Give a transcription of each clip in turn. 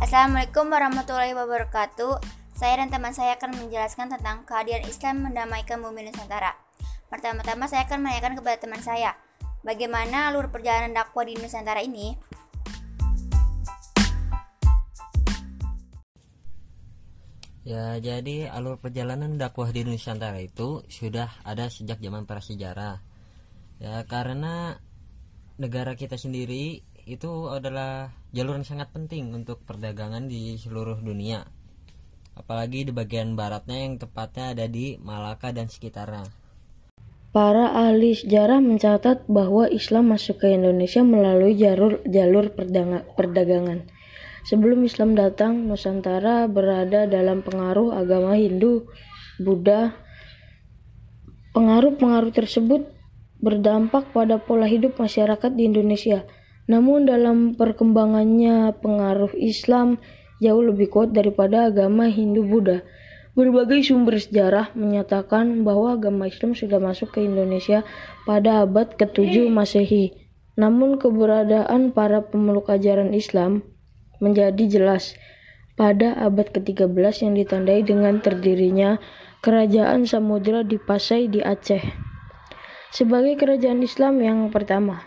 Assalamualaikum warahmatullahi wabarakatuh. Saya dan teman saya akan menjelaskan tentang kehadiran Islam mendamaikan bumi Nusantara. Pertama-tama saya akan menanyakan kepada teman saya, bagaimana alur perjalanan dakwah di Nusantara ini? Ya, jadi alur perjalanan dakwah di Nusantara itu sudah ada sejak zaman prasejarah. Ya, karena negara kita sendiri itu adalah jalur yang sangat penting untuk perdagangan di seluruh dunia. Apalagi di bagian baratnya yang tepatnya ada di Malaka dan sekitarnya. Para ahli sejarah mencatat bahwa Islam masuk ke Indonesia melalui jalur jalur perdagangan. Sebelum Islam datang, Nusantara berada dalam pengaruh agama Hindu, Buddha. Pengaruh-pengaruh tersebut berdampak pada pola hidup masyarakat di Indonesia. Namun dalam perkembangannya pengaruh Islam jauh lebih kuat daripada agama Hindu Buddha. Berbagai sumber sejarah menyatakan bahwa agama Islam sudah masuk ke Indonesia pada abad ke-7 Masehi. Namun keberadaan para pemeluk ajaran Islam menjadi jelas pada abad ke-13 yang ditandai dengan terdirinya Kerajaan Samudra di Pasai di Aceh. Sebagai kerajaan Islam yang pertama,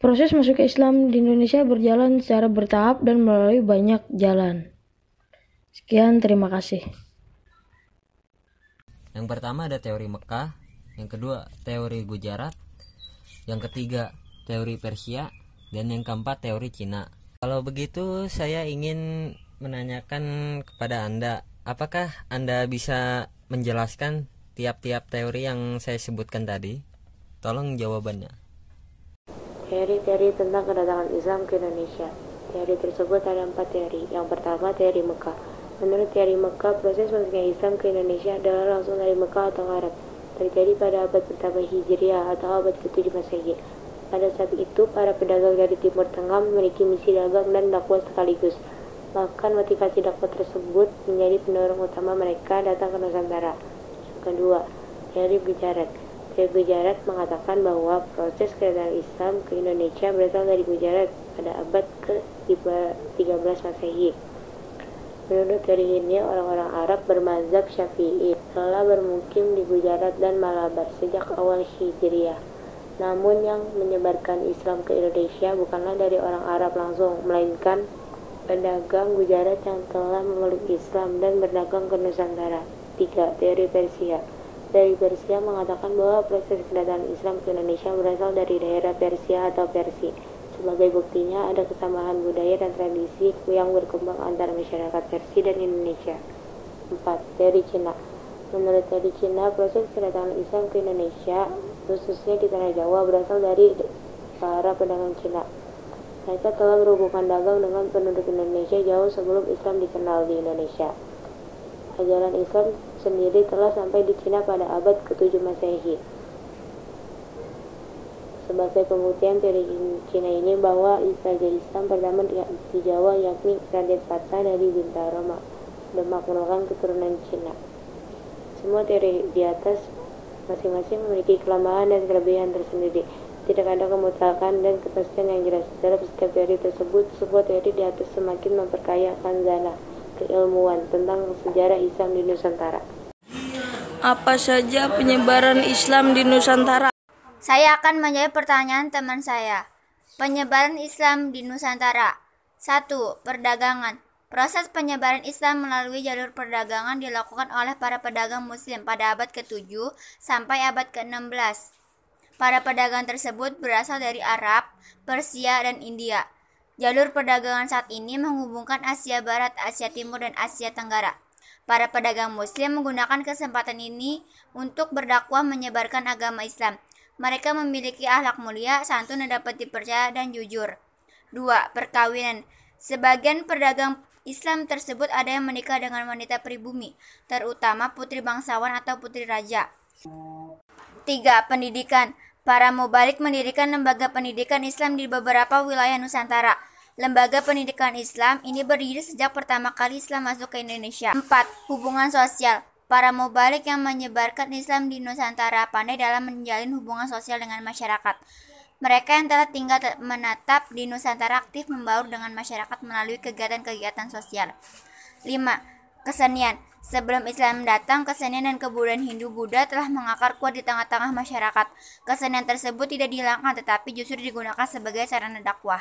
proses masuk Islam di Indonesia berjalan secara bertahap dan melalui banyak jalan. Sekian, terima kasih. Yang pertama ada teori Mekah, yang kedua teori Gujarat, yang ketiga teori Persia, dan yang keempat teori Cina. Kalau begitu, saya ingin menanyakan kepada Anda, apakah Anda bisa menjelaskan tiap-tiap teori yang saya sebutkan tadi? Tolong jawabannya. Teori-teori tentang kedatangan Islam ke Indonesia. Teori tersebut ada empat teori. Yang pertama, teori Mekah. Menurut teori Mekah, proses masuknya Islam ke Indonesia adalah langsung dari Mekah atau Arab. Terjadi pada abad pertama Hijriah atau abad ke-7 Masehi. Pada saat itu, para pedagang dari Timur Tengah memiliki misi dagang dan dakwah sekaligus. Bahkan motivasi dakwah tersebut menjadi pendorong utama mereka datang ke Nusantara. Kedua, teori Gujarat. Teori Gujarat mengatakan bahwa proses kedatangan Islam ke Indonesia berasal dari Gujarat pada abad ke-13 Masehi. Menurut teori ini, orang-orang Arab bermazhab Syafi'i telah bermukim di Gujarat dan Malabar sejak awal Hijriah. Namun yang menyebarkan Islam ke Indonesia bukanlah dari orang Arab langsung, melainkan pedagang Gujarat yang telah memeluk Islam dan berdagang ke Nusantara. 3. Teori Persia Teori Persia mengatakan bahwa proses kedatangan Islam ke Indonesia berasal dari daerah Persia atau Persi. Sebagai buktinya ada kesamaan budaya dan tradisi yang berkembang antara masyarakat Persia dan Indonesia. 4. Teori Cina Menurut teori Cina, proses kedatangan Islam ke Indonesia, khususnya di tanah Jawa, berasal dari para pedagang Cina. Mereka telah berhubungan dagang dengan penduduk Indonesia jauh sebelum Islam dikenal di Indonesia. Ajaran Islam sendiri telah sampai di Cina pada abad ke-7 Masehi. Sebagai pembuktian teori Cina ini bahwa Raja Islam pertama di Jawa yakni Raden Patah dari Bintaro Demak merupakan keturunan Cina. Semua teori di atas masing-masing memiliki kelemahan dan kelebihan tersendiri. Tidak ada kemutakan dan kepastian yang jelas. Dalam setiap teori tersebut, sebuah teori di atas semakin memperkaya kanzana keilmuan tentang sejarah Islam di Nusantara. Apa saja penyebaran Islam di Nusantara? Saya akan menjawab pertanyaan teman saya. Penyebaran Islam di Nusantara. 1. Perdagangan. Proses penyebaran Islam melalui jalur perdagangan dilakukan oleh para pedagang muslim pada abad ke-7 sampai abad ke-16. Para pedagang tersebut berasal dari Arab, Persia, dan India. Jalur perdagangan saat ini menghubungkan Asia Barat, Asia Timur, dan Asia Tenggara. Para pedagang muslim menggunakan kesempatan ini untuk berdakwah menyebarkan agama Islam. Mereka memiliki akhlak mulia, santun, dan dapat dipercaya dan jujur. 2. Perkawinan Sebagian pedagang Islam tersebut ada yang menikah dengan wanita pribumi, terutama putri bangsawan atau putri raja. 3. Pendidikan Para mubalik mendirikan lembaga pendidikan Islam di beberapa wilayah Nusantara. Lembaga pendidikan Islam ini berdiri sejak pertama kali Islam masuk ke Indonesia. 4. Hubungan sosial Para mubalik yang menyebarkan Islam di Nusantara pandai dalam menjalin hubungan sosial dengan masyarakat. Mereka yang telah tinggal menetap di Nusantara aktif membaur dengan masyarakat melalui kegiatan-kegiatan sosial. 5. Kesenian Sebelum Islam datang, kesenian dan kebudayaan Hindu-Buddha telah mengakar kuat di tengah-tengah masyarakat. Kesenian tersebut tidak dihilangkan tetapi justru digunakan sebagai sarana dakwah.